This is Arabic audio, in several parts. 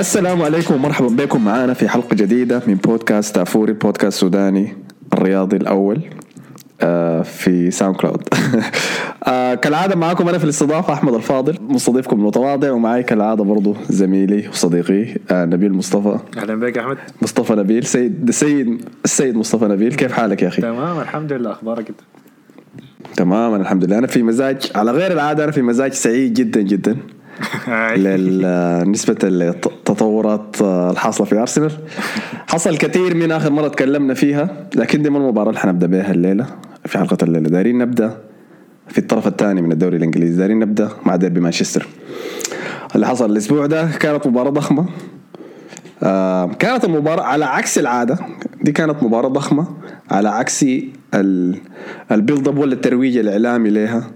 السلام عليكم ومرحبا بكم معنا في حلقة جديدة من بودكاست تافوري بودكاست سوداني الرياضي الأول آه، في SoundCloud آه، كالعادة معكم أنا في الاستضافة أحمد الفاضل مستضيفكم المتواضع ومعي كالعادة برضو زميلي وصديقي آه، نبيل مصطفى. أهلا بك يا أحمد. مصطفى نبيل سيد السيد السيد مصطفى نبيل كيف حالك يا أخي؟ تمام الحمد لله أخبارك أنت؟ تماما الحمد لله. أنا في مزاج على غير العادة أنا في مزاج سعيد جدا جدا. لنسبة التطورات الحاصلة في أرسنال. حصل كثير من آخر مرة تكلمنا فيها لكن دي ما المباراة اللي حنبدأ بها الليلة. في حلقة الليلة. دايرين نبدأ. في الطرف الثاني من الدوري الإنجليزي. دايرين نبدأ مع ديربي مانشستر. اللي حصل الأسبوع ده كانت مباراة ضخمة. آه كانت المباراة على عكس العادة. دي كانت مباراة ضخمة على عكس ال build up ولا الترويج الإعلامي لها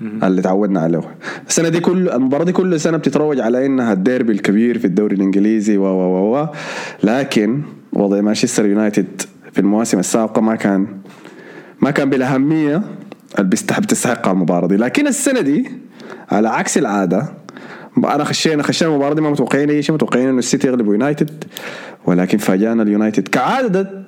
اللي تعودنا عليه. السنة دي كل المباراة دي كل سنة بتتروج على إنها الديربي الكبير في الدوري الإنجليزي و و و لكن وضع مانشستر يونايتد في المواسم السابقة ما كان ما كان بالأهمية اللي بتستحقها المباراة دي. لكن السنة دي على عكس العادة أنا خشينا خشينا المباراه دي ما متوقعين اي شيء متوقعين إنه السيتي يغلب يونايتد ولكن فاجأنا اليونايتد كعادة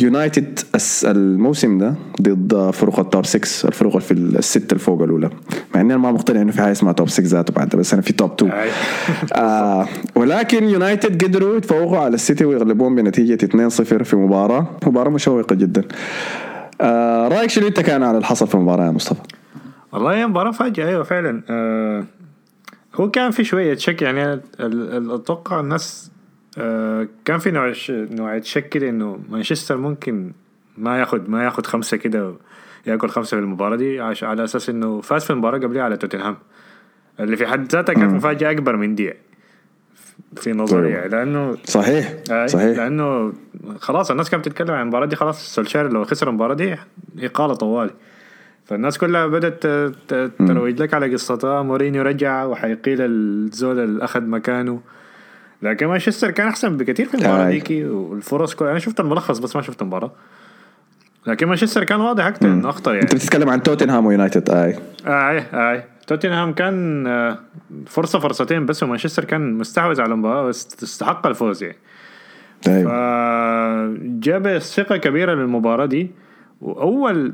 يونايتد الموسم ده ضد فرق ال top 6 الفرق في الست الفوق الأولى. مع إني أنا ما مقتنع إنه في حاجة اسمها top 6 ذاته بعد بس أنا في top 2 آه ولكن يونايتد قدروا يتفوقوا على السيتي ويغلبوهم بنتيجة 2-0 في مباراة. مباراة مشوقة جدا. آه رأيك شنو أنت كان على اللي حصل في المباراة يا مصطفى؟ والله هي مباراة مفاجئة أيوه فعلا. آه هو كان في شوية شك يعني أتوقع الناس آه كان في نوع نوعيه شك كده إنه مانشستر ممكن ما ياخد ما ياخد خمسة كده ياكل خمسة في المباراة دي على أساس إنه فاز في المباراة قبلها على توتنهام اللي في حد ذاتها كانت مفاجأة أكبر من دي في نظري يعني لأنه صحيح صحيح. لأنه خلاص الناس كانت بتتكلم عن المباراة دي خلاص سولشار لو خسر المباراة دي إقالة طوالي. فالناس كلها بدأت تروج لك على قصتها. مورينيو رجع وحيقيل الزول اللي أخذ مكانه. لكن مانشستر كان أحسن بكثير في المباراة ديكي والفرص كل... أنا شفت الملخص بس ما شفت المباراة. لكن مانشستر كان واضح أكثر إنه أخطر يعني. أنت بتتكلم عن توتنهام ويونايتد آي. آي آي. توتنهام كان فرصة فرصتين بس ومانشستر كان مستحوذ على المباراة بس تستحق الفوز يعني. طيب. جاب ثقة كبيرة للمباراة دي. وأول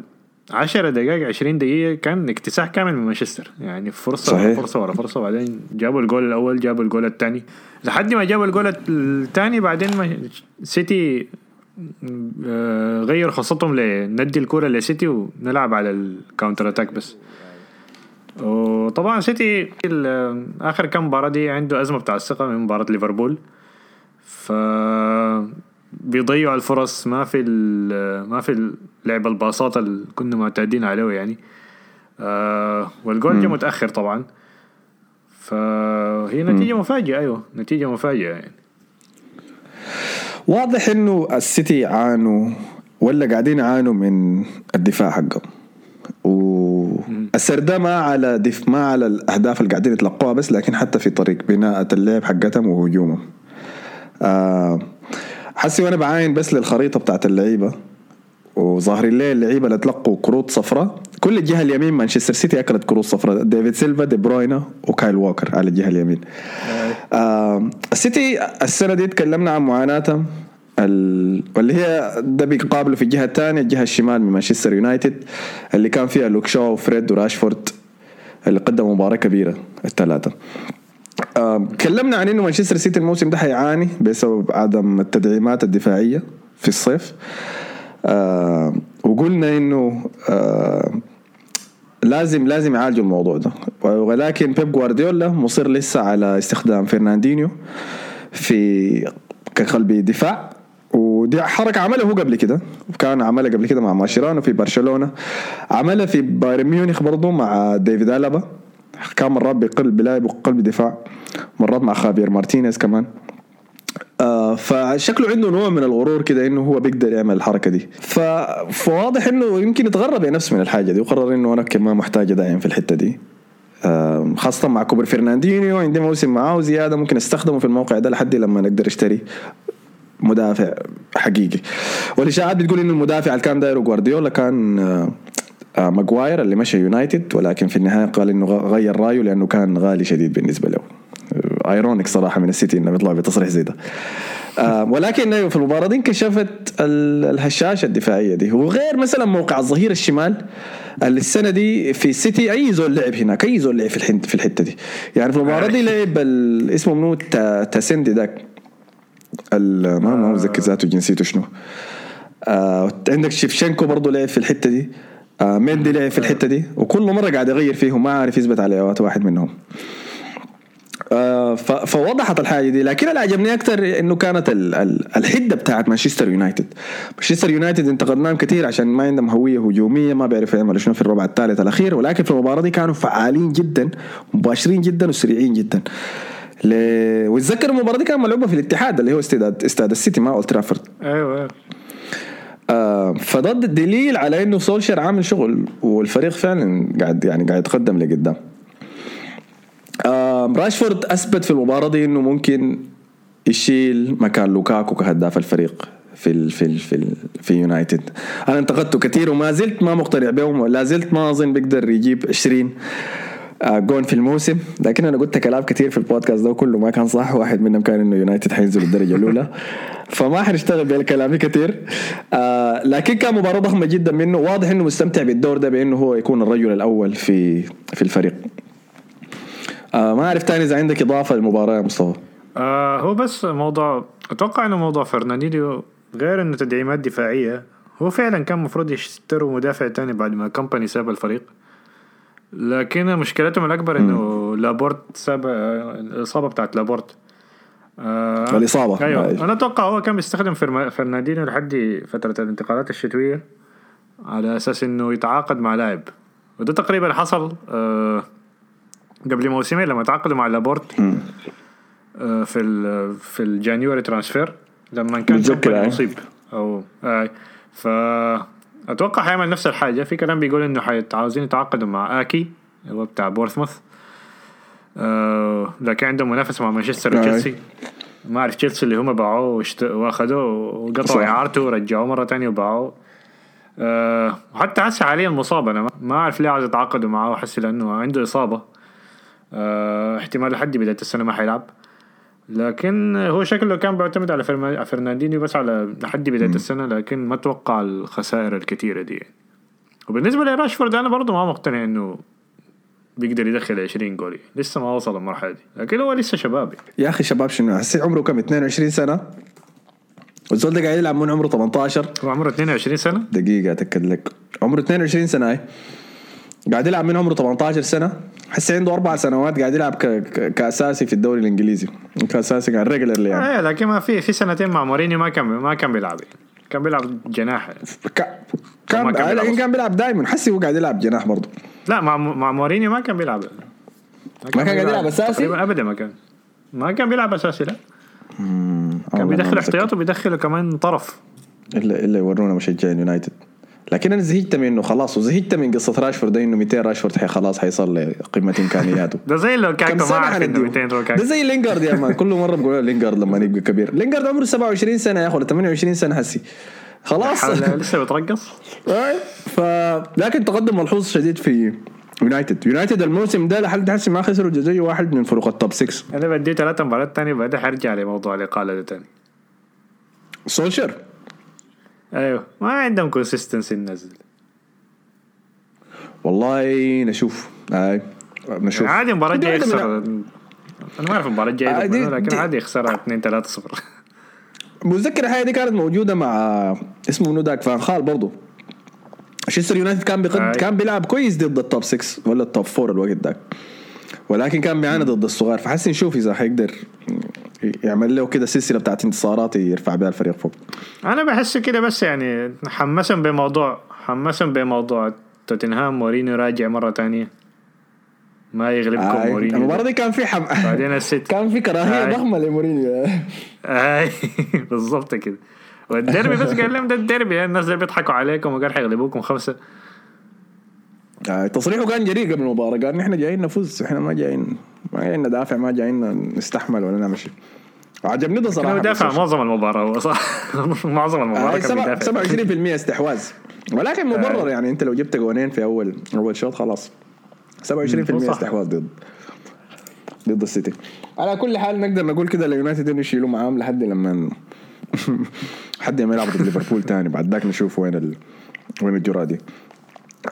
10 دقائق 20 دقيقة كان اكتساح كامل من مانشستر. يعني فرصة صحيح. فرصة ورا فرصة. بعدين جابوا الجول الأول جابوا الجول الثاني. لحد ما جابوا الجول الثاني بعدين ما سيتي غير خطتهم لندي الكرة لسيتي ونلعب على ال counter attack بس. وطبعا سيتي آخر كم مباراة دي عنده أزمة بتاع الثقة من مباراة ليفربول. ف بيضيعوا الفرص ما في ما في لعب الباصات اللي كنا معتادين عليه يعني. آه والجول جه متأخر طبعا. فهي نتيجة مفاجئة أيوه نتيجة مفاجئة يعني. واضح إنه السيتي عانوا ولا قاعدين يعانوا من الدفاع حقهم. والسردة ما على دف ما على الأهداف اللي قاعدين يتلقوها بس لكن حتى في طريق بناء اللعب حقتهم وهجومهم. آه حسي وأنا بعاين بس للخريطة بتاعت اللعيبة. وظاهرين لي اللعيبة اللي تلقوا كروت صفراء. كل الجهة اليمين مانشستر سيتي أكلت كروت صفراء. ديفيد سيلفا دي بروينا وكايل ووكر على الجهة اليمين. آه السيتي السنة دي تكلمنا عن معاناتهم واللي هي ده بيقابلوا في الجهة الثانية الجهة الشمال من مانشستر يونايتد اللي كان فيها لوك شو وفريد وراشفورد اللي قدموا مباراة كبيرة الثلاثة. تكلمنا عن إنه مانشستر سيتي الموسم ده حيعاني بسبب عدم التدعيمات الدفاعية في الصيف. وقلنا إنه لازم لازم يعالجوا الموضوع ده. ولكن بيب جوارديولا مصر لسه على استخدام فرناندينيو في كقلب دفاع. ودي حركة عملها هو قبل كده. كان عملها قبل كده مع ماشيرانو في برشلونة. عملها في بايرن ميونخ برضه مع ديفيد ألابا. كان مرات بقلب بلاعب وقلب دفاع مرات مع خابير مارتينيز كمان. آه فشكله عنده نوع من الغرور كده إنه هو بيقدر يعمل الحركة دي. فواضح إنه يمكن يتغرب نفسه من الحاجة دي وقرر إنه أنا كمان محتاج داعم في الحتة دي. خاصة مع كبر فرناندينيو عندي موسم معاه زيادة ممكن أستخدمه في الموقع ده لحد لما نقدر اشتري مدافع حقيقي. والإشاعات بتقول إنه المدافع اللي كان دايره جوارديولا كان ماجواير اللي مشى يونايتد ولكن في النهاية قال إنه غير رأيه لأنه كان غالي شديد بالنسبة له. ironic صراحة من السيتي إنه يطلع بتصريح زي ده. آه ولكن في المباراة دي انكشفت الهشاشة الدفاعية دي. وغير مثلا موقع الظهير الشمال السنة دي في السيتي أي زول لعب هناك أي زول لعب في في الحتة دي. يعني في المباراة دي لعب اسمه منو؟ تاسندي ذاك ما ما متذكر ذاته جنسيته شنو؟ آه عندك زينتشينكو برضه لعب في الحتة دي. آه ميندي لعب في الحتة دي؟ وكل مرة قاعد يغير فيهم ما عارف يثبت على واحد منهم. آه فوضحت الحاجة دي. لكن اللي عجبني أكثر إنه كانت ال ال الحدة بتاعت مانشستر يونايتد. مانشستر يونايتد انتقدناهم كثير عشان ما عندهم هوية هجومية ما بيعرفوا يعملوا شنو في الربع الثالث الأخير. ولكن في المباراة دي كانوا فعالين جدا مباشرين جدا وسريعين جدا. ل... واتذكر المباراة دي كان ملعوبة في الاتحاد اللي هو استاد استاد السيتي ما أولد ترافورد. أيوه. آه فده دليل على إنه سولشر عامل شغل والفريق فعلا قاعد يعني قاعد يتقدم لقدام. آه راشفورد أثبت في المباراة دي إنه ممكن يشيل مكان لوكاكو كهداف الفريق في ال في ال في ال في يونايتد. أنا انتقدته كثير وما زلت ما مقتنع بهم لا زلت ما أظن بيقدر يجيب 20 آه، جون في الموسم. لكن أنا قلت كلام كثير في البودكاست ده وكله ما كان صح. واحد منهم كان إنه يونايتد حينزل الدرجة الأولى. فما حنشتغل بالكلام كثير آه لكن كان مباراة ضخمة جدا منه. واضح إنه مستمتع بالدور ده بإنه هو يكون الرجل الأول في في الفريق. آه ما أعرف تاني إذا عندك إضافة للمباراة يا مصطفى. آه هو بس موضوع أتوقع إنه موضوع فرناندينيو غير إنه تدعيمات دفاعية. هو فعلا كان المفروض يشتروا مدافع تاني بعد ما كمباني ساب الفريق. لكن مشكلتهم الأكبر إنه لابورت ساب الإصابة بتاعت لابورت. آه الإصابة. أيوه. آه. أنا أتوقع هو كان بيستخدم فرناندينيو لحد فترة الانتقالات الشتوية على أساس إنه يتعاقد مع لاعب. وده تقريبا حصل آه قبل موسمين لما تعاقدوا مع لابورت آه في ال في ال January transfer لما كان مصيب. أو آه ف أتوقع حيعمل نفس الحاجة. في كلام بيقول إنه عاوزين يتعاقدوا مع آكي اللي هو بتاع بورنموث. آه لكن عندهم منافسه مع مانشستر وتشيلسي. ما أعرف تشيلسي اللي هم باعوه. وأخذوه وقطعوا إعارته ورجعوه مرة ثانية وباعوه. أه وحتى هسه حاليا مصاب. أنا ما أعرف ليه عاوز يتعاقدوا معاه. حسي لأنه عنده إصابة. أه احتمال لحد بداية السنة ما حيلعب. لكن هو شكله كان بيعتمد على فرناندينيو بس على لحد بداية السنة لكن ما أتوقع الخسائر الكثيرة دي. وبالنسبة لراشفورد أنا برضه ما مقتنع إنه بيقدر يدخل 20 جول. لسه ما وصل المرحلة دي. لكن هو لسه شباب. يا أخي شباب شنو؟ هسه عمره كم؟ 22 سنة؟ والزول ده قاعد يلعب من عمره 18 هو عمره 22 سنة؟ دقيقة أتأكد لك. عمره 22 سنة هاي قاعد يلعب من عمره 18 سنة. حس عنده أربع سنوات قاعد يلعب كأساسي في الدوري الإنجليزي. كأساسي كان ريجلر يعني. إيه لكن ما في في سنتين مع مورينيو ما كان ما كان بيلعب. كان بيلعب جناح. كان كان لكن كان بيلعب دائما حسي هو قاعد يلعب جناح برضه. لا مع مع مورينيو ما كان بيلعب. ما كان, قاعد يلعب أساسي؟ ابدا ما كان. ما كان بيلعب أساسي لا. كان بيدخل احتياط وبيدخله كمان طرف. الا إلا يورونا مشجعين يونايتد. لكن أنا زهقت منه خلاص وزهقت من قصة راشفورد إنه 200 راشفورد حي خلاص حيصل لقمه إمكانياته. ده زي لوكاكو ما عارف 200 لوكاكو ده زي لينجارد يا مان. كل مرة بقول لينجارد لما يبقى كبير. لينجارد عمره 27 سنة يا أخي ولا 28 سنة هسي خلاص. لسه بترقص؟ ف لكن تقدم ملحوظ شديد في يونايتد. يونايتد الموسم ده لحد هسه ما خسروا زي واحد من فروق التوب 6 أنا بدي ثلاث مباريات ثانية بعدين حرجع لموضوع الإقالة ده ثاني سولشر أيوه. ما عندهم consistency النزل. والله نشوف. هاي نشوف. عادي المباراه الجايه يخسر أنا ما أعرف المباراه الجايه لكن عادي يخسرها 2 3 0 متذكر الحاجة دي كانت موجودة مع اسمه منو ذاك فان خال برضه مانشستر يونايتد كان بقد كان بيلعب كويس ضد التوب 6 ولا التوب 4 الوقت ذاك ولكن كان بيعاني ضد الصغار. فحس نشوف إذا حيقدر يعمل له كده سلسلة بتاعت انتصارات يرفع بها الفريق فوق. أنا بحس كده بس يعني حمسهم بموضوع حمسهم بموضوع توتنهام. مورينيو راجع مرة تانية. ما يغلبكم آه مورينيو. المباراه دي كان في حم... بعدين الست كان في كراهية آه. ضخمة لمورينيو. اي بالضبط كده. والديربي بس قال لهم ده الديربي الناس اللي بيضحكوا عليكم وقال حيغلبوكم خمسة. آه تصريحه كان جريء قبل المباراة. قال إحنا جايين نفوز إحنا ما جايين ما جايين ندافع ما جايين نستحمل ولا نعمل شيء عجبني ده صراحة. دافع معظم المباراة هو صح. معظم المباراة كان 27% استحواذ. ولكن مبرر يعني انت لو جبت جونين في اول أول شوط خلاص. 27% استحواذ ضد ضد السيتي. على كل حال نقدر نقول كده اليونايتد إنه يشيلوا معاهم لحد لما حد يعمل يلعب ضد ليفربول تاني. بعد ذاك نشوف وين ال... وين الجرأة دي.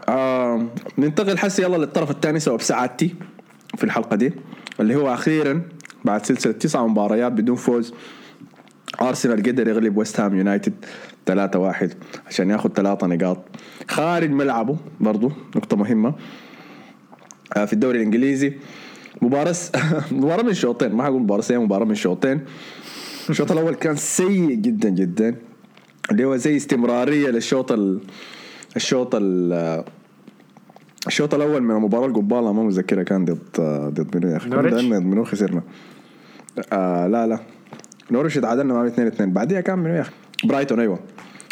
آه ننتقل حسي يلا للطرف الثاني سبب سعادتي في الحلقة دي اللي هو أخيرا بعد سلسلة تسع مباريات بدون فوز أرسنال قدر يغلب ويست هام يونايتد 3-1 عشان ياخذ ثلاثة نقاط خارج ملعبه برضو نقطة مهمة آه، في الدوري الإنجليزي مباراة مباراة من شوطين ما حقول مباراة سيئة مباراة من شوطين الشوط الأول كان سيء جدا جدا اللي هو زي استمرارية للشوط. الشوط ال... الشوط الأول من المباراة القباله ما متذكرها كان ضد ضد منو يا أخي ضد منو خسرنا؟ آه لا لا. نورش تعادلنا معهم 2 2 بعديها كان منو يا أخي؟ برايتون أيوه.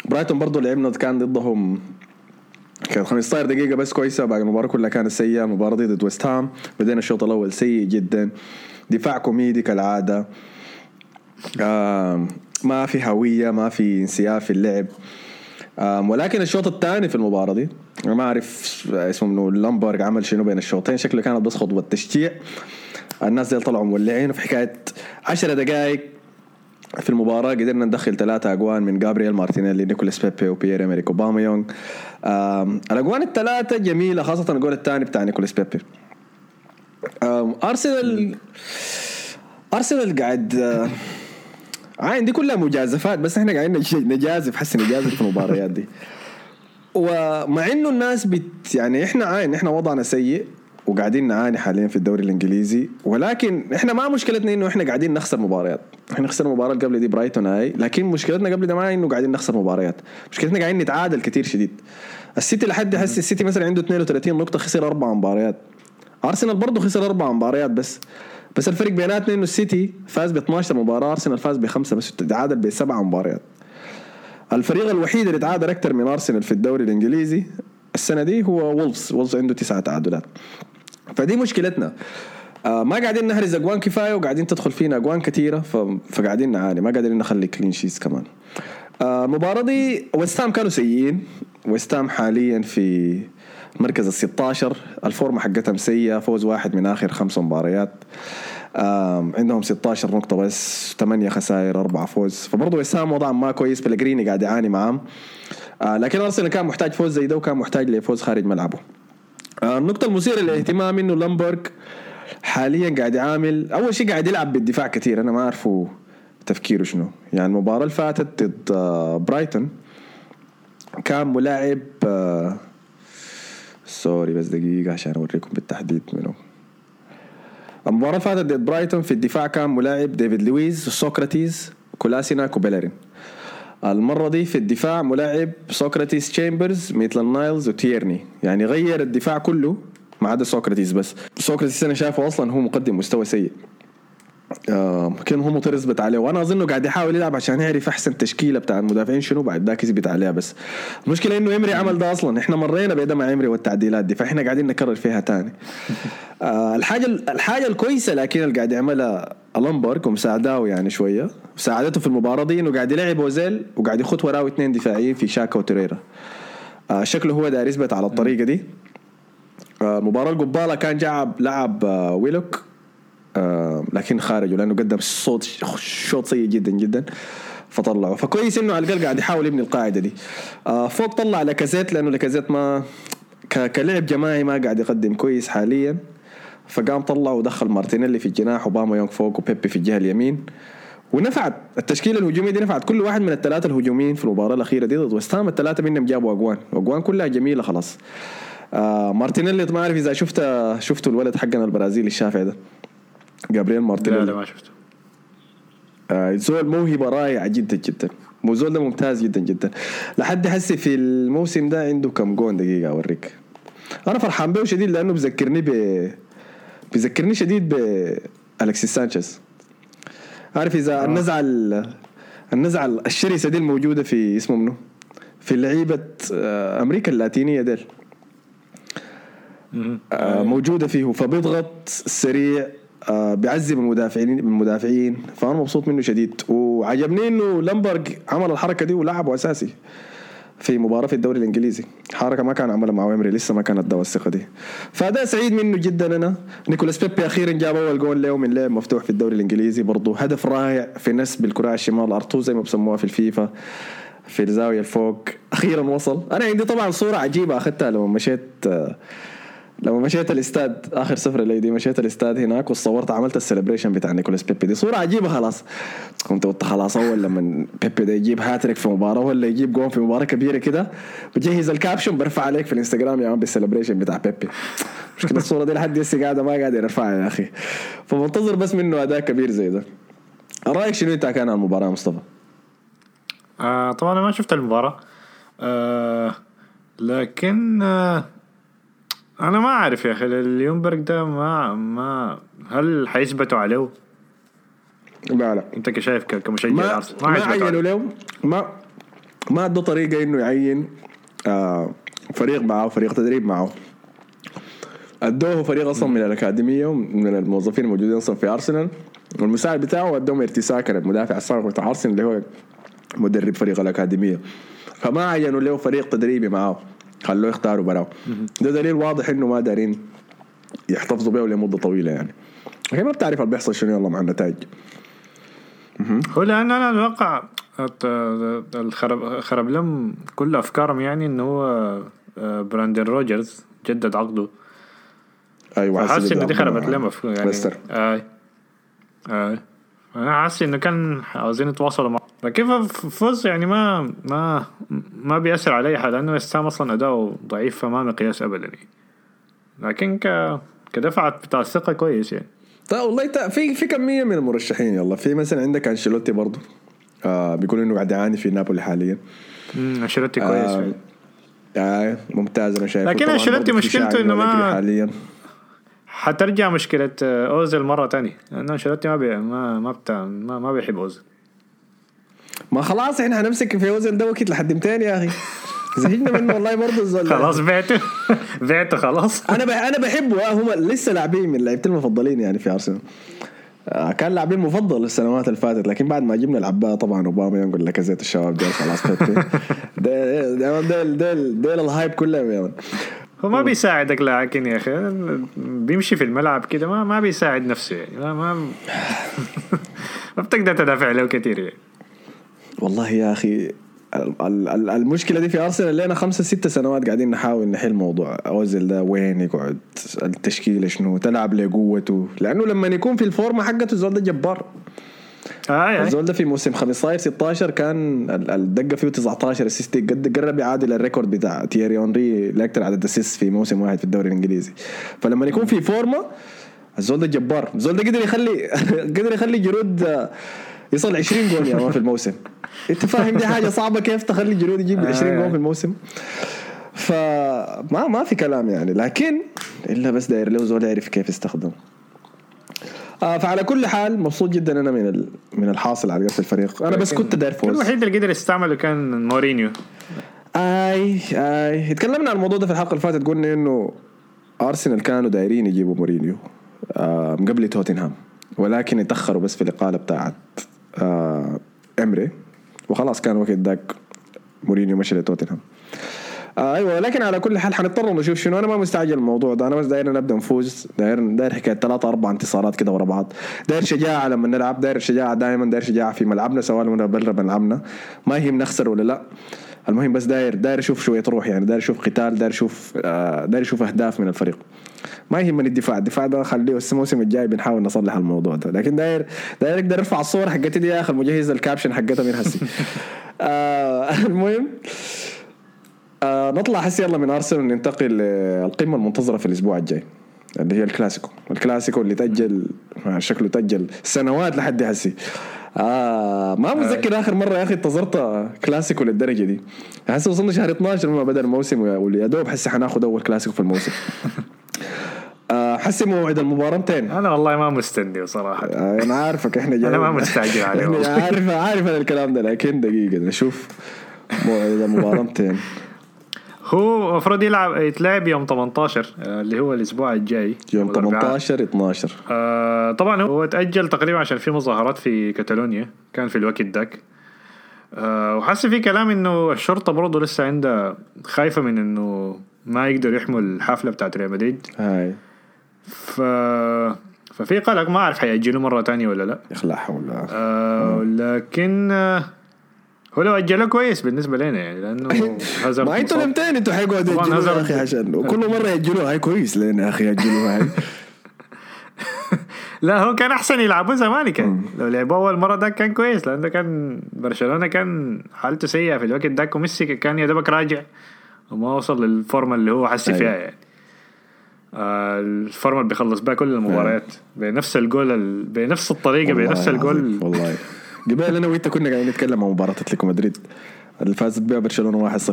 برايتون برضه لعبنا كان ضدهم. كانت 15 دقيقة بس كويسة باقي المباراة كلها كانت سيئة. المباراة دي ضد ويست هام بدينا الشوط الأول سيء جدا. دفاع كوميدي كالعادة. آه ما في هوية ما في انسياب في اللعب. ولكن الشوط الثاني في المباراة دي أنا ما أعرف اسمه منو ليونبرغ عمل شنو بين الشوطين شكله كانت بس خطوة تشجيع. الناس دي طلعوا مولعين في حكاية 10 دقائق في المباراة قدرنا ندخل ثلاثة أجوان من جابرييل مارتينيلي نيكولاس بيبي وبيير إيمريك أوباميانغ. الأجوان الثلاثة جميلة خاصة الجول الثاني بتاع نيكولاس بيبي. أرسنال أرسنال قاعد عين دي كلها مجازفات بس إحنا قاعدين نجازف حسي نجازف في المباريات دي. ومع إنه الناس بت يعني إحنا عاين إحنا وضعنا سيء وقاعدين نعاني حاليا في الدوري الإنجليزي ولكن إحنا ما مشكلتنا إنه إحنا قاعدين نخسر مباريات. إحنا خسرنا المباراه اللي قبل دي برايتون هاي لكن مشكلتنا قبل ده ما إنه قاعدين نخسر مباريات. مشكلتنا قاعدين نتعادل كثير شديد. السيتي لحد هسه السيتي مثلا عنده 32 نقطة خسر أربع مباريات. أرسنال برضه خسر أربع مباريات بس. بس الفرق بيناتنا إنه السيتي فاز ب 12 مباراة أرسنال فاز بخمسة بس تعادل بسبع مباريات. الفريق الوحيد اللي تعادل أكثر من أرسنال في الدوري الإنجليزي السنة دي هو وولفز. وولفز عنده تسعه تعادلات. فدي مشكلتنا. آه ما قاعدين نحرز أجوان كفاية وقاعدين تدخل فينا أجوان كثيره فقاعدين نعاني. ما قادرين نخلي clean sheets كمان. آه المباراة دي ويست هام كانوا سيئين. ويست هام حاليا في مركز ال 16 ال form حقتهم سيئه فوز واحد من آخر خمس مباريات. عندهم 16 نقطة بس 8 خسائر 4 فوز. فبرضه ويست هام وضعهم ما كويس بيليغريني قاعد يعاني معاهم. آه لكن أرسنال كان محتاج فوز زي ده وكان محتاج لفوز خارج ملعبه. آه النقطة المثيرة للاهتمام إنه ليونبرغ حاليا قاعد يعامل أول شيء قاعد يلعب بالدفاع كثير أنا ما أعرفه تفكيره شنو. يعني المباراة اللي فاتت ضد آه برايتون كان ملاعب آه sorry بس دقيقة عشان أوريكم بالتحديد منو. المباراة فاتت ضد برايتون في الدفاع كان ملاعب ديفيد لويز سوكراتيز كولاسيناك وبيلرين المرة دي في الدفاع ملاعب سوكراتيز تشامبرز ميتلاند نايلز وتيرني. يعني غير الدفاع كله ما عدا سوكراتيز بس. سوكراتيز أنا شايفه أصلا هو مقدم مستوى سيء. آه كان هو مضطر يثبت عليه وأنا اظنه قاعد يحاول يلعب عشان يعرف أحسن تشكيلة بتاع المدافعين شنو بعد ذاك يثبت عليها بس. المشكلة إنه إمري عمل ده أصلا. إحنا مرينا ب ده مع إمري والتعديلات دي فإحنا قاعدين نكرر فيها تاني. آه الحاجة الحاجة الكويسة لكن اللي قاعد يعملها ليونبرغ ومساعداه يعني شوية. مساعدته في المباراة دي إنه قاعد يلعب اوزيل وقاعد يخط وراه اثنين دفاعيين في شاكا وتريرا. آه شكله هو داير يثبت على الطريقة دي. آه المباراة القبالة كان جاب لعب آه ويلوك. آه لكن خارجه لأنه قدم صوت شوط سيء جدا جدا فطلعه. فكويس إنه على قاعد يحاول يبني القاعدة دي. آه فوق طلع لكازيت لأنه لكازيت ما كلعب جماعي ما قاعد يقدم كويس حاليا. فقام طلع ودخل مارتينيلي في الجناح اوباميانغ فوق وبيبي في الجهة اليمين. ونفعت. التشكيلة الهجومية دي نفعت. كل واحد من الثلاثه الهجوميين في المباراة الأخيرة دي ضد ويست هام الثلاثه منهم جابوا أجوان. واجوان كلها جميلة خلاص. آه مارتينيلي ما أعرف إذا شفت شفتوا الولد حقنا البرازيلي الشافع ده. جابرييل مارتينيلي. لا لا ما شفته. آه زول موهبه رائعة جدا جدا. زول ده ممتاز جدا جدا. لحد حسي في الموسم ده عنده كم جون دقيقة أوريك. أنا فرحان به شديد لأنه بذكرني ب بيذكرني شديد بالكسيس سانشيز. عارف إذا النزعة النزعة الشرسة دي الموجودة في اسمه منو في لعيبة أمريكا اللاتينية ديل. موجودة فيه. فبيضغط سريع. بيعذب المدافعين المدافعين فأنا مبسوط منه شديد. وعجبني إنه ليونبرغ عمل الحركة دي ولعبه أساسي في مباراة في الدوري الإنجليزي. حركة ما كان عملها مع إيمري لسه ما كانت أدوه الثقة دي. فده سعيد منه جدا أنا. نيكولاس بيبي أخيرا جاب أول جول له من لعب مفتوح في الدوري الإنجليزي. برضه هدف رائع في ... نسب الكرة الشمال. R2 زي ما بسموها في الفيفا. في الزاوية الفوق. أخيرا وصل. أنا عندي طبعا صورة عجيبة أخذتها لما مشيت لما مشيت الاستاد آخر سفره لي دي مشيت الاستاد هناك وصورت عملت ال celebration بتاع نيكولاس بيبي دي. صورة عجيبة خلاص. كنت قلت خلاص أول لما بيبي ده يجيب هاتريك في مباراة ولا يجيب جون في مباراة كبيرة كده بجهز ال caption برفع عليك في الانستغرام يا man بال celebration بتاع بيبي. مشكلة الصورة دي لحد هسه قاعدة ما قاعد يرفعها يا أخي. فمنتظر بس منه أداء كبير زي ده. رأيك شنو أنت كان المباراة مصطفى؟ آه طبعا أنا ما شفت المباراة. آه لكن آه أنا ما أعرف يا أخي ليونبرغ ده ما ما هل حيثبتوا عليه؟ لا لا. أنت كشايف كمشجع ما ما, ما عينوا له ما ما عنده طريقة إنه يعين آه فريق معه فريق تدريب معه. أدوه فريق أصلا من الأكاديمية ومن الموظفين الموجودين أصلا في أرسنال. والمساعد بتاعه ادوه ارتساكر المدافع السابق بتاع أرسنال اللي هو مدرب فريق الأكاديمية. فما عينوا له فريق تدريبي معه. خلوه يختاروا براو. ده دليل واضح إنه ما دارين يحتفظوا به لمده طويلة يعني. لكن ما بتعرف اللي بيحصل شنو يلا مع النتائج. هو لأن أنا أتوقع الخرب خرب لهم كل أفكارهم يعني إنه هو آه، براندن روجرز جدد عقده. أيوه حاسس إنه دي خربت لهم يعني. آي. آي. أنا حاسس إنه كان عاوزين يتواصلوا مع كيف فوز يعني ما ما ما بيأثر علي حد لأنه وسام أصلا اداؤه ضعيف فما مقياس ابدا. يعني لكن ك كدفعة بتاع الثقة كويس يعني. طيب والله في في كمية من المرشحين يلا. في مثلا عندك أنشيلوتي برضه آه بيقول إنه قاعد يعاني في نابولي حاليا. امم أنشيلوتي كويس آه, آه ممتاز أنا شايف لكن أنشيلوتي مشكلته إنه ما حاليا. حترجع مشكلة أوزيل مرة تانية لأنه أنشيلوتي ما بي ما ما بتاع ما, ما بيحب أوزيل. ما خلاص إحنا هنمسك في اوزيل ده وكيت لحد متين يا أخي. زهقنا منه والله برضه الزول. خلاص بعته. بعته خلاص. أنا أنا بحبه. آه، هم لسه لاعبين من لعيبتي المفضلين يعني في أرسنال. آه، كان لاعبين مفضل السنوات اللي فاتت لكن بعد ما جبنا العباء طبعا أوباميانق لاكازيت الشباب ديل خلاص ديل ديل ديل ديل ال hype كلهم يا هو ما بيساعدك لكن يا أخي بيمشي في الملعب كده ما ما بيساعد نفسه يعني ما ما, ما بتقدر تدافع له كثير يعني. والله يا أخي المشكلة دي في أرسنال لنا خمسة ستة سنوات قاعدين نحاول نحل موضوع اوزل ده وين يقعد التشكيلة شنو تلعب لقوته لأنه لما يكون في الفورمة حقته الزول ده جبار. آه يعني. الزول ده في موسم 15 16 كان الدقه فيه 19 assist قد قرب يعادل ال record بتاع تييري اونري اللي أكثر عدد assist في موسم واحد في الدوري الإنجليزي. فلما يكون في فورمة الزول ده جبار. الزول ده قدر يخلي قدر يخلي جرود يصل 20 جول يا man في الموسم. أنت فاهم دي حاجة صعبة كيف تخلي جرود يجيب 20 جول في الموسم؟ فما ما في كلام يعني. لكن إلا بس داير له زول يعرف كيف يستخدم. آه فعلى كل حال مبسوط جدا أنا من من الحاصل على قصة الفريق. أنا بس كنت داير فوز. الوحيد اللي قدر يستعمله كان مورينيو. آي آي. تكلمنا عن الموضوع ده في الحلقة اللي فاتت قلنا إنه أرسنال كانوا دايرين يجيبوا مورينيو آه قبل توتنهام ولكن اتأخروا بس في الإقالة بتاعت آه امري وخلاص كان وقت ذاك مورينيو مشى لتوتنهام. آه أيوه ولكن على كل حال حنضطر نشوف شنو. أنا ما مستعجل الموضوع ده. أنا بس داير نبدأ نفوز. داير داير حكاية ثلاثة أربع انتصارات كده ورا بعض. داير شجاعة لما نلعب. داير شجاعة دائما داير شجاعة في ملعبنا سواء لما برا ملعبنا ما يهم نخسر ولا لا. المهم بس داير داير أشوف شوية روح يعني داير أشوف قتال داير أشوف آه داير أشوف أهداف من الفريق. ما يهمني الدفاع الدفاع ده خليه الموسم الجاي بنحاول نصلح الموضوع ده. لكن داير داير أقدر أرفع الصور حقتي دي يا أخي المجهز ال caption حقتها من هسي. آه المهم آه نطلع هسي يلا من أرسنال وننتقل للقمة المنتظرة في الأسبوع الجاي اللي هي الكلاسيكو. الكلاسيكو اللي تأجل شكله تأجل سنوات لحد هسي. آه ما متذكر آخر مرة يا أخي انتظرت كلاسيكو للدرجة دي. هسه وصلنا شهر 12 لما بدا الموسم ويا دوب حسي حناخذ أول كلاسيكو في الموسم. آه، حسي موعد المباراة متين أنا والله ما مستني بصراحة. آه، أنا عارفك إحنا جاي أنا ما مستعجل عليه عارف عارف أنا الكلام ده لكن دقيقة نشوف موعد المباراة متين هو المفروض يلعب يتلعب يوم 18 آه، اللي هو الأسبوع الجاي. يوم 18 12 آه طبعا هو تأجل تقريبا عشان في مظاهرات في كاتالونيا كان في الوقت ذاك. آه وحاسس في كلام إنه الشرطة برضه لسه عندها خايفة من إنه ما يقدر يحموا الحفلة بتاعت ريال مدريد. هاي. ف ففي قلق ما أعرف حيأجلوا مرة تانية ولا لا. لا حول آه لكن آه هو لو أجله كويس بالنسبة لنا يعني لأنه هازارد ما أنتوا. لمتين أنتوا حيقعدوا يا أخي عشان وكل مرة يأجلوها هاي كويس لنا يا أخي يأجلوها هاي. لا هو كان أحسن يلعبوا زمان كان. لو لعبوا أول مرة ده كان كويس لأنه كان برشلونة كان حالته سيئة في الوقت ده وميسي كان يا دوبك راجع وما وصل للفورمة اللي هو حسي أيوة. فيها يعني. آه الفورمة اللي بيخلص بها كل المباريات. بنفس الجول ال... بنفس الطريقة بنفس الجول والله. قبل أنا وأنت كنا قاعدين نتكلم عن مباراة أتلتيكو مدريد. اللي فازت بها برشلونة 1-0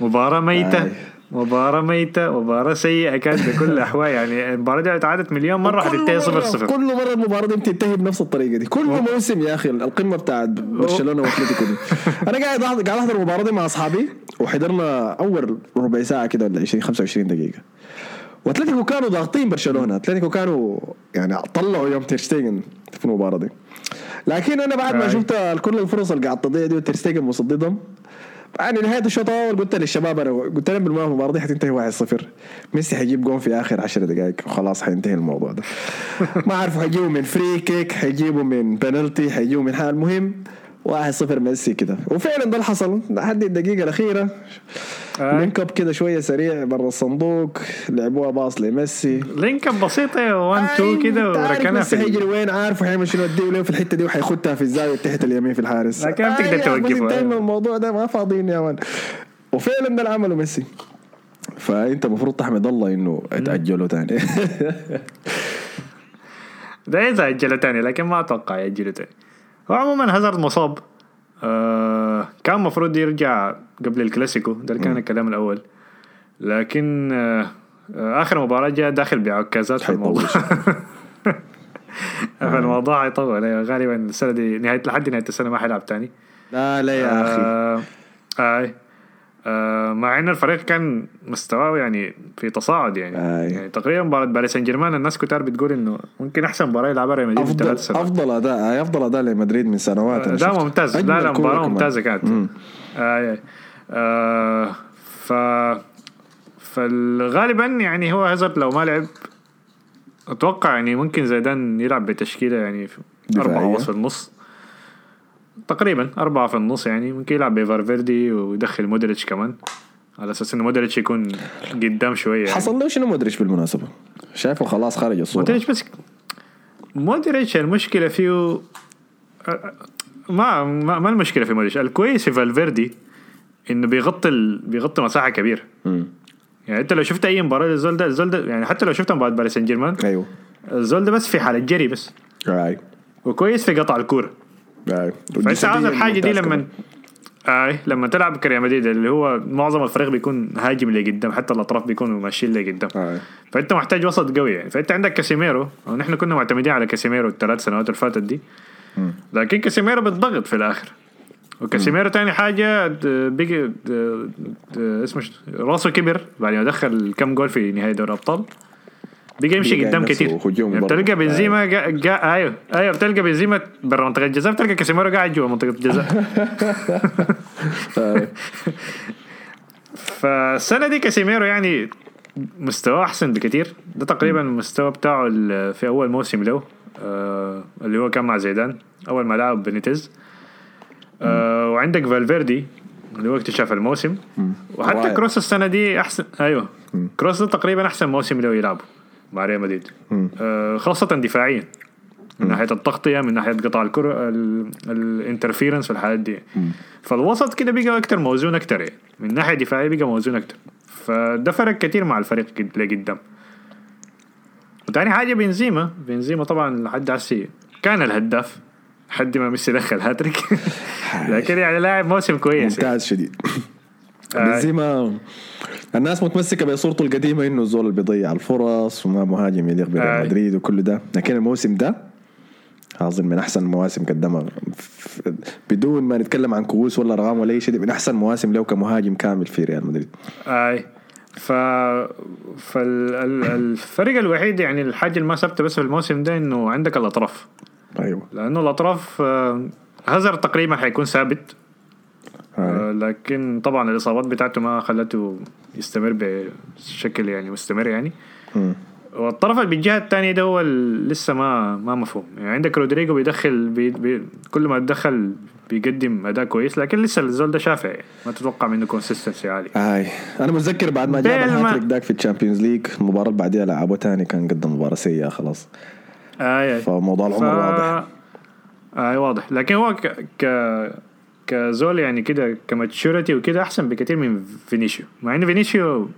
مباراة ميتة. أي. مباراة ميتة. مباراة سيئة كانت بكل الأحوال. يعني المباراة دي اتعادت مليون مرة كل حتنتهي صفر مرة- صفر كل مرة المباراة دي بتنتهي بنفس الطريقة دي. كل موسم يا أخي القمة بتاعت برشلونة وأتلتيكو دي. أنا قاعد قاعد أحضر المباراة دي مع أصحابي وحضرنا أول ربع ساعة كده ولا 20 25 دقيقة. وأتلتيكو كانوا ضاغطين برشلونة. أتلتيكو كانوا يعني طلعوا يوم تيرشتيجن في المباراة دي. لكن أنا بعد ما. شفت كل الفرص اللي قاعد تضيع دي وتيرشتيجن مصددهم يعني نهاية الشوط الأول قلت للشباب أنا قلت لهم بالمرة المباراة دي حتنتهي 1-0 ميسي حيجيب جون في آخر 10 دقائق وخلاص حينتهي الموضوع ده. ما أعرف حيجيبوا من free kick حيجيبوا من بنالتي حيجيبوا من حال المهم 1-0 ميسي كده. وفعلا ده اللي حصل. لحد الدقيقة الأخيرة. آه. link up كده شوية سريع برا الصندوق. لعبوها باص لميسي. link up بسيطة 1 2 كده وركنها ميسي حيجري وين عارف وحيعمل شنو اديه له في الحتة دي وحيخدها في الزاوية تحت اليمين في الحارس. لكن ما بتقدر توقفه. من الموضوع ده ما فاضيين يا man. وفعلا ده اللي عمله ميسي. فأنت المفروض تحمد الله إنه اتاجلوا تاني. ده إذا اجله تاني لكن ما أتوقع ياجله تاني. هو عموما هازارد مصاب. آه كان المفروض يرجع قبل الكلاسيكو ده كان الكلام الأول. لكن آه آه آخر مباراة جاء داخل بعكازات في الموضوع. فالموضوع هيطول أيوة، غالبا السنة دي نهاية لحد نهاية السنة ما حيلعب تاني. لا لا يا أخي. آه آه آه مع إن الفريق كان مستواه يعني في تصاعد يعني, آي. يعني تقريبا مباراة باريس سان جيرمان الناس كتار بتقول إنه ممكن أحسن مباراة يلعبها ريال مدريد في افضل سنوات أفضل اداء أفضل أداء لمدريد من سنوات أنا ده شفت. ممتاز لا لا كمان. ممتازة كانت. آه آه ف فغالبا يعني هو هازارد لو ما لعب أتوقع يعني ممكن زيدان يلعب بتشكيلة يعني. أربعة وسط النص تقريبا أربعة في النص يعني ممكن يلعب بفالفيردي ويدخل مودريتش كمان. على أساس إنه مودريتش يكون قدام شوية يعني. حصل له شنو مودريتش بالمناسبة؟ شايفه خلاص خارج الصورة. مودريتش بس مودريتش المشكلة فيه ما ما, ما المشكلة في مودريتش. الكويس في فالفيردي إنه بيغطي ال... بيغطي مساحة كبيرة. مم. يعني أنت لو شفت أي مباراة للزول ده الزول ده يعني حتى لو شفت مباراة باريس سان جيرمان أيوه. الزول ده بس في حالة جري بس. أي. وكويس في قطع الكورة. اي فإنت عاوز الحاجة دي لما كمان. اي لما تلعب كريال مدريد اللي هو معظم الفريق بيكون هاجم لقدام حتى الأطراف بيكونوا ماشيين لقدام اي فإنت محتاج وسط قوي يعني. فإنت عندك كاسيميرو ونحن كنا معتمدين على كاسيميرو الثلاث سنوات اللي فاتت دي. لكن كاسيميرو بتضغط في الآخر. وكاسيميرو تاني حاجة بيجي اسمه راسه كبر بعد ما دخل كم جول في نهاية دوري الأبطال. بيجي يمشي قدام كتير. يعني. بتلقى بنزيما جا جا آيوه. آيوه بتلقى بنزيما برا منطقة الجزاء بتلقى كاسيميرو قاعد جوا منطقة الجزاء. أي. فالسنة دي كاسيميرو يعني مستواه أحسن بكثير ده تقريبا المستوى بتاعه في أول موسم له. آه اللي هو كان مع زيدان. أول ما لعب بنيتز آه وعندك فالفيردي اللي هو اكتشاف الموسم. وحتى. كروس السنة دي أحسن أيوه. كروس ده تقريبا أحسن موسم له يلعبه. مع ريال مدريد آه خاصة دفاعيا. من ناحية التغطية من ناحية قطع الكرة ال interference في الحالات دي فالوسط كده بقى أكتر موزون أكتر. يعني من ناحية دفاعية بقى موزون أكتر. فده فرق كتير مع الفريق قد- لقدام وتاني حاجة بنزيما. بنزيما طبعا لحد هسي كان الهداف لحد ما ميسي دخل هاتريك. لكن يعني لاعب موسم كويس. ممتاز شديد. بنزيما. الناس متمسكة بصورته القديمة إنه الزول اللي بيضيع الفرص وما مهاجم يليق بريال آه. مدريد وكل ده. لكن الموسم ده أظن من أحسن المواسم قدمها. بدون ما نتكلم عن كؤوس ولا ارقام ولا أي شيء من أحسن مواسم له كمهاجم كامل في ريال مدريد. آي. ف فالفرق الوحيد يعني الحاجة اللي ما ثابته بس في الموسم ده إنه عندك الأطراف. أيوه. لأنه الأطراف آه، هازارد تقريبا حيكون ثابت. آه لكن طبعا الإصابات بتاعته ما خلته يستمر بشكل يعني مستمر يعني. والطرف اللي بالجهة الثانية ده هو لسه ما ما مفهوم. يعني عندك رودريجو بيدخل بي بي كل ما تدخل بيقدم أداء كويس لكن لسه الزول ده شافع يعني ما تتوقع منه consistency عالي. هاي أنا متذكر بعد ما جاب الهاتريك داك في ال Champions League المباراه اللي بعديها لعبه تاني كان قدم مباراة سيئة خلاص. آه فموضوع العمر واضح. آه واضح. لكن هو ك ك كزول يعني كده ك maturity وكده أحسن بكثير من فينيسيو مع إن فينيسيو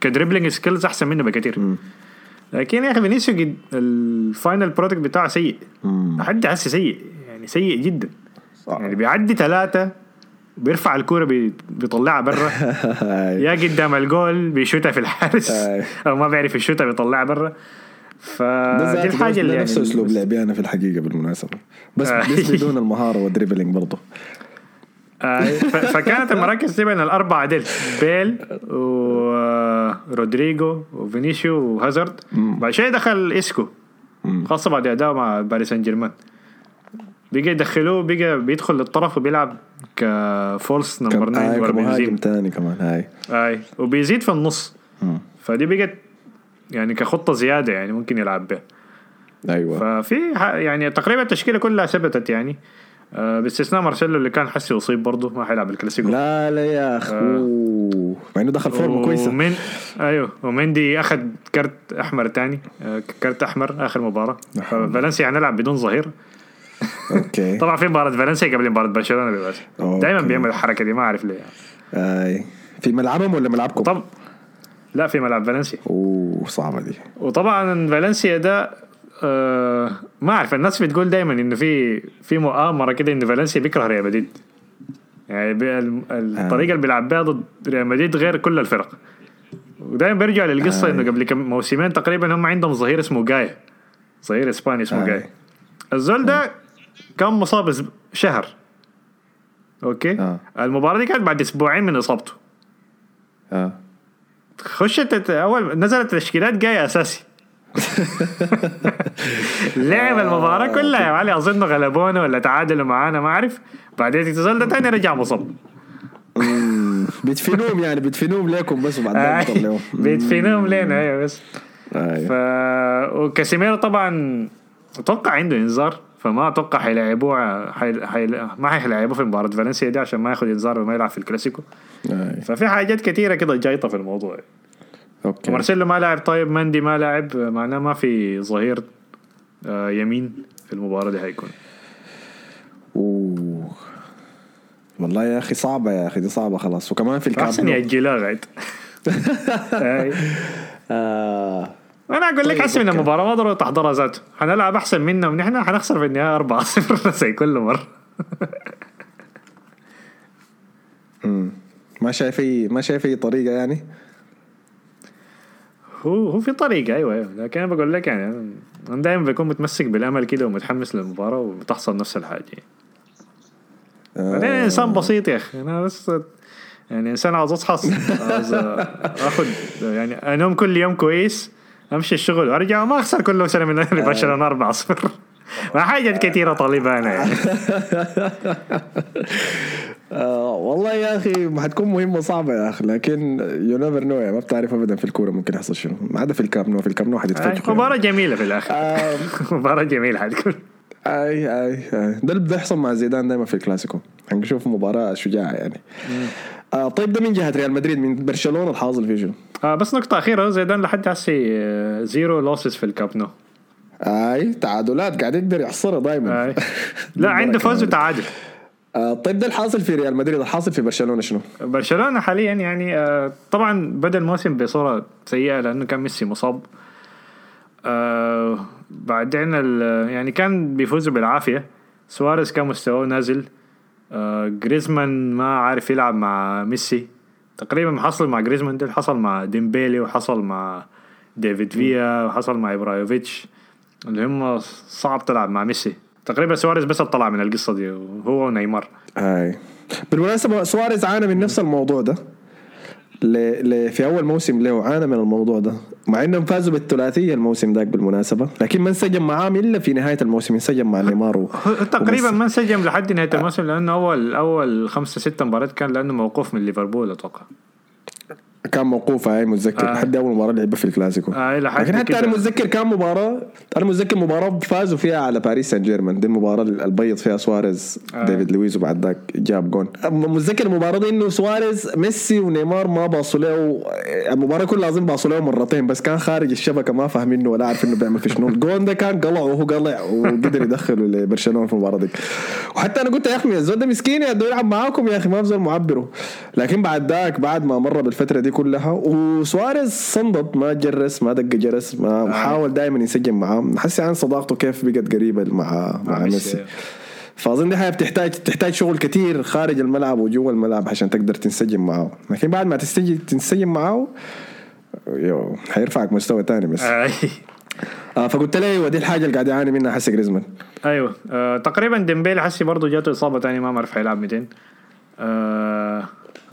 ك dribbling skills أحسن منه بكثير مم. لكن يا أخي فينيسيو ال final product بتاعه سيء. لحد هسه سيء يعني سيء جدا صح. يعني بيعدي ثلاثة بيرفع الكورة بي- بيطلعها برا. يا قدام الجول بيشوتها في الحارس. أو ما بيعرف يشوتها بيطلعها برا فدي ده اللي نفس يعني أسلوب لعبي أنا في الحقيقة بالمناسبة. بس آه. بس بدون المهارة وال dribbling برضه. آه، فكانت المراكز دي بين الأربعة ديل. بيل ورودريجو وفينيسيو وهازارد. بعد شوية دخل إسكو. خاصة بعد أداءه مع باريس سان جيرمان. بقى يدخلوه بقى بيدخل للطرف وبيلعب ك false number كان 9 آه كمهاجم تاني كمان هاي. اي وبيزيد في النص. فدي بقت يعني كخطة زيادة يعني ممكن يلعب بها. أيوه. ففي يعني تقريبا التشكيلة كلها ثبتت يعني. آه، باستثناء مارسيلو اللي كان حسي يصيب برضه ما حيلعب الكلاسيكو. لا لا يا اخ أوه. مع إنه دخل فورمة كويسة. ومن أيوه ومندي أخذ كرت أحمر تاني. آه، كرت أحمر آخر مباراة. فالنسيا هنلعب بدون ظهير. okay. طبعا في مباراة فالنسيا قبل مباراة برشلونة. دائما بيعمل الحركه دي ما أعرف ليه أي. في ملعبهم ولا ملعبكم؟ طب لا في ملعب فالنسيا. أوه صعبة دي. وطبعا فالنسيا ده آه ما أعرف الناس بتقول دائما إنه في في مؤامرة كده انه فالنسيا بيكره ريال مدريد. يعني ال- الطريقة اللي بيلعب بيها ضد ريال مدريد غير كل الفرق. ودائما بيرجع للقصة آه. إنه قبل كم موسمين تقريبا هم عندهم ظهير اسمه جاي. ظهير إسباني اسمه آه. جاي. الزول ده كان مصاب شهر. أوكي؟ آه. المباراة دي كانت بعد أسبوعين من إصابته. آه. خشت أول نزلت تشكيلات جاي أساسي. لعب المباراة كلها يا معلم. أظن غلبونا ولا تعادلوا معانا ما أعرف. بعدين اتصال ده تاني رجع مصاب. مم. بيدفنوهم يعني بيدفنوهم ليكم بس وبعدين بيطلعوهم بيدفنوهم لنا أيوه بس. أي. ف وكاسيميرو طبعا أتوقع عنده إنذار. فما أتوقع حيلعبوه حي... حي... ما حيلعبوه في مباراة فالنسيا دي عشان ما ياخذ إنذار وما يلعب في الكلاسيكو. أي. ففي حاجات كثيرة كده جايطة في الموضوع. okay. مارسيلو ما لاعب طيب مندي ما لاعب معناه ما في ظهير آه، يمين في المباراة دي هيكون أوه. والله يا أخي صعبة يا أخي دي صعبة خلاص. وكمان في الكامب أحسن نو. يأجلها غايد. أنا أقول لك طيب، حسن من أوكي. المباراة ما ضروري تحضرها ذاته. حنلعب أحسن منهم نحن حنخسر في النهاية 4-0 زي كل مم. ما شايف اي ما شايف أي طريقة يعني؟ هو هو في طريقة أيوه أيوه. لكن أنا بقول لك يعني أنا دائما بكون متمسك بالأمل كده ومتحمس للمباراة وبتحصل نفس الحاجة. بعدين آه. انسان بسيط يا أخي. أنا بس يعني إنسان عاوز أصحى اخذ يعني انوم كل يوم كويس. أمشي الشغل. وارجع وما أخسر كل سنة من برشلونة 4 0 ما حاجات كثيرة طالبها أنا. يعني آه والله يا أخي ما حتكون مهمة صعبه يا أخي لكن you never know ما بتعرف ابدا في الكورة ممكن يحصل شنو. ما عدا في الكامب نو في الكامب نو حتتفجروا مباراة جميلة في الآخر آه. مباراة جميلة حتكون. أي أي أي. ده اللي بيحصل مع زيدان دائما في الكلاسيكو. حنشوف مباراة شجاعة يعني. آه طيب ده من جهة ريال مدريد من برشلونة الحاصل فيه شنو؟ آه بس نقطة أخيرة زيدان لحد هسه آه، zero losses في الكامب نو آي تعادلات قاعد يقدر يحصرها دائما آه. لا عنده فوز وتعادل. آه طيب ده الحاصل في ريال مدريد الحاصل في برشلونة شنو؟ برشلونة حاليا يعني آه، طبعا بدا الموسم بصورة سيئة لأنه كان ميسي مصاب. آه، بعدين يعني كان بيفوزوا بالعافية. سواريز كان مستواه نازل. آه، جريزمان ما عارف يلعب مع ميسي. تقريبا حصل مع جريزمان اللي حصل مع ديمبيلي وحصل مع ديفيد فيا وحصل مع إبراهيموفيتش اللي هم صعب تلعب مع ميسي. تقريبا سواريز بس طلع من القصة دي وهو ونيمار. اي بالمناسبة سواريز عانى من نفس الموضوع ده. في أول موسم له عانى من الموضوع ده مع إنهم فازوا بالثلاثية الموسم ذاك بالمناسبة لكن ما انسجم معاهم إلا في نهاية الموسم انسجم مع نيمار و... تقريبا ما انسجم لحد نهاية الموسم لأنه اول أول خمسة ستة مباريات كان لأنه موقوف من ليفربول أتوقع. كان موقوف هاي متذكر. آه. لحد أول مباراة لعبها في الكلاسيكو. آه لكن حتى أنا متذكر كان مباراة أنا متذكر مباراة فازوا فيها على باريس سان جيرمان. دي المباراة البيض فيها سواريز آه. ديفيد لويز وبعد ذاك جاب جون. متذكر المباراة دي إنه سواريز ميسي ونيمار ما باصوا له المباراة كلها أظن باصوا له مرتين بس كان خارج الشبكة ما فاهمينه ولا عارف إنه بيعمل في شنو. الجون ده كان قلع وهو قلع وقدر يدخله لبرشلونة في المباراة دي. وحتى أنا قلت يا أخي الزول ده مسكين يا يلعب معاكم يا أخي ما بزول معبره. لكن بعد ذاك بعد ما مر بالفترة دي كلها. وسواريز صندط ما جرس ما دق جرس ما آه. حاول دائما ينسجم معاه. حسي عن صداقته كيف بقت قريبة مع مع ميسي. فأظن دي حاجة بتحتاج تحتاج شغل كثير خارج الملعب وجوا الملعب عشان تقدر تنسجم معاه. لكن بعد ما تنسجم تنسجم معاه يو حيرفعك مستوى ثاني بس آه. آه فقلت له أيوه دي الحاجة اللي قاعد يعاني منها حسي جريزمان. أيوه. آه تقريبا ديمبيلي حسي برضه جاته إصابة ثانية ما بعرف حيلعب 200 آه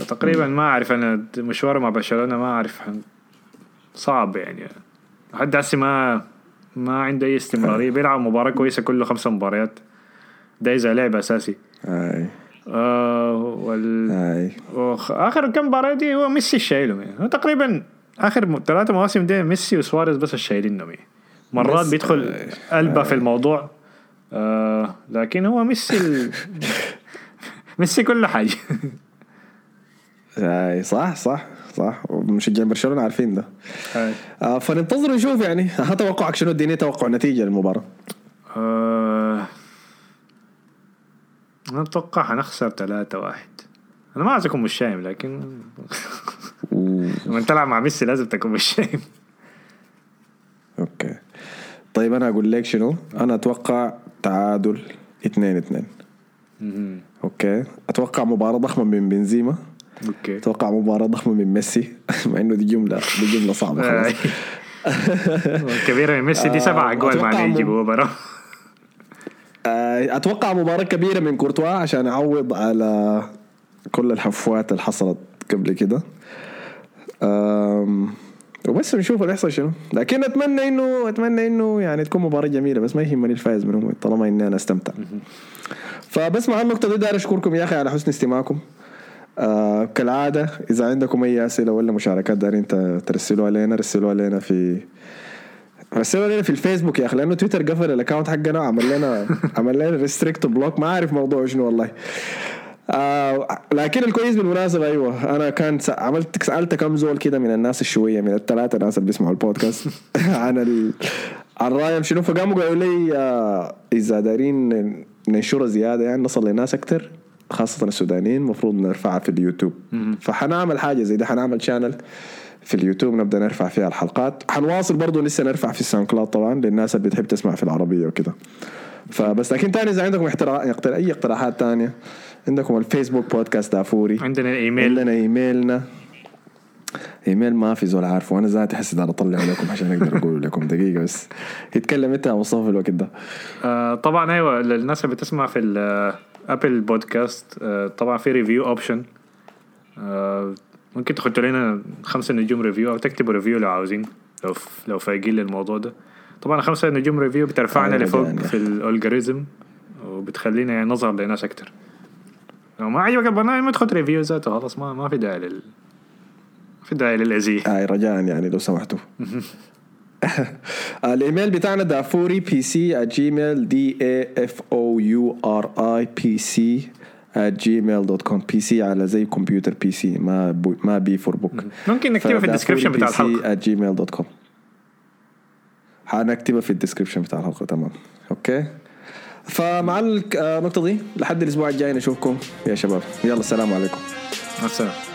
تقريبا ما أعرف أنا مشواره مع برشلونة ما أعرف صعب يعني. حد هسه ما ما عنده أي استمرارية. بيلعب مباراة كويسة كله خمسة مباريات. ده اذا لعب اساسي اي آه وال اي آخر كم مباراة دي هو ميسي شايلهم يعني. تقريبا آخر ثلاثة مواسم دي ميسي وسواريز بس الشايلينهم يعني. مرات بيدخل قلبه في الموضوع. آه لكن هو ميسي ال... ميسي كل حاجة. أي صح صح صح. ومشجعين برشلونة عارفين ده. آه فننتظر ونشوف يعني. ها توقعك شنو؟ اديني توقع نتيجة للمباراة. آه أنا أتوقع حنخسر 3 واحد. أنا ما عايز اكون متشائم لكن لما تلعب مع ميسي لازم تكون مش شايم أوكي. طيب أنا أقول لك شنو؟ أنا أتوقع تعادل 2 2 okay. أتوقع مباراة ضخمة من بنزيما. okay. أتوقع مباراة ضخمة من ميسي مع إنه دي جملة دي جملة صعبة خلاص. كبيرة من ميسي دي سبع اجوال معناه يجيبوا مباراة. أتوقع مباراة كبيرة من كورتوا عشان يعوض على كل الحفوات اللي حصلت قبل كده. وبس نشوف اللي يحصل شنو. لكن أتمنى إنه أتمنى إنه يعني تكون مباراة جميلة بس ما يهمني الفائز منهم طالما إني أنا أستمتع. فبس مع النقطة دي داير أشكركم يا أخي على حسن استماعكم. آه كالعادة إذا عندكم أي أسئلة ولا مشاركات دارين ترسلوا علينا رسلوا علينا في رسلوا علينا في الفيسبوك يا أخي لأنه تويتر قفل ال account حقنا وعمل لنا عمل لنا restrict block ما أعرف موضوع شنو والله. آه لكن الكويس بالمناسبة أيوة أنا كان عملت سألت كم زول كده من الناس الشوية من الثلاثة ناس اللي بيسمعوا البودكاست عن ال... عن رأيهم شنو. فقاموا قالوا لي آه إذا دارين ننشرها زيادة يعني نصل لناس أكتر خاصة السودانيين المفروض نرفعها في اليوتيوب. فحنعمل حاجة زي ده حنعمل channel في اليوتيوب نبدأ نرفع فيها الحلقات. حنواصل برضه لسه نرفع في ال SoundCloud طبعا للناس اللي بتحب تسمع في العربية وكده. فبس لكن تاني إذا عندكم أي اقتراحات تانية؟ عندكم الفيسبوك بودكاست دافوري. عندنا الايميل عندنا إيميلنا. إيميل ما في زول عارفه. وأنا ذاتي حسيت أنا أطلع لكم عشان أقدر أقول لكم دقيقة بس. يتكلم أنت يا مصطفى في الوقت ده. آه طبعا أيوه للناس اللي بتسمع في Apple Podcast آه، طبعا في review option آه، ممكن تحطوا لنا خمسة نجوم review أو تكتبوا review لو عاوزين لو لو فايقين للموضوع ده. طبعا خمسة نجوم review بترفعنا لفوق في ال algorithm وبتخلينا يعني نظهر لناس أكتر. لو ما عجبك البرنامج ما تحط review ذاته خلاص ما ما في داعي لل في داعي للأذية. اي رجاء يعني لو سمحتوا. الإيميل بتاعنا دافوري PC Gmail D A F O U R I P C Gmail dot com PC على زي كمبيوتر PC ما بو ما B for book ممكن نكتبها في ال description بتاع الحلقة. Gmail dot com حنكتبها في ال description بتاع الحلقة تمام. okay. فمع النقطة دي لحد الأسبوع الجاي نشوفكم. يا شباب يلا السلام عليكم. مع السلامة.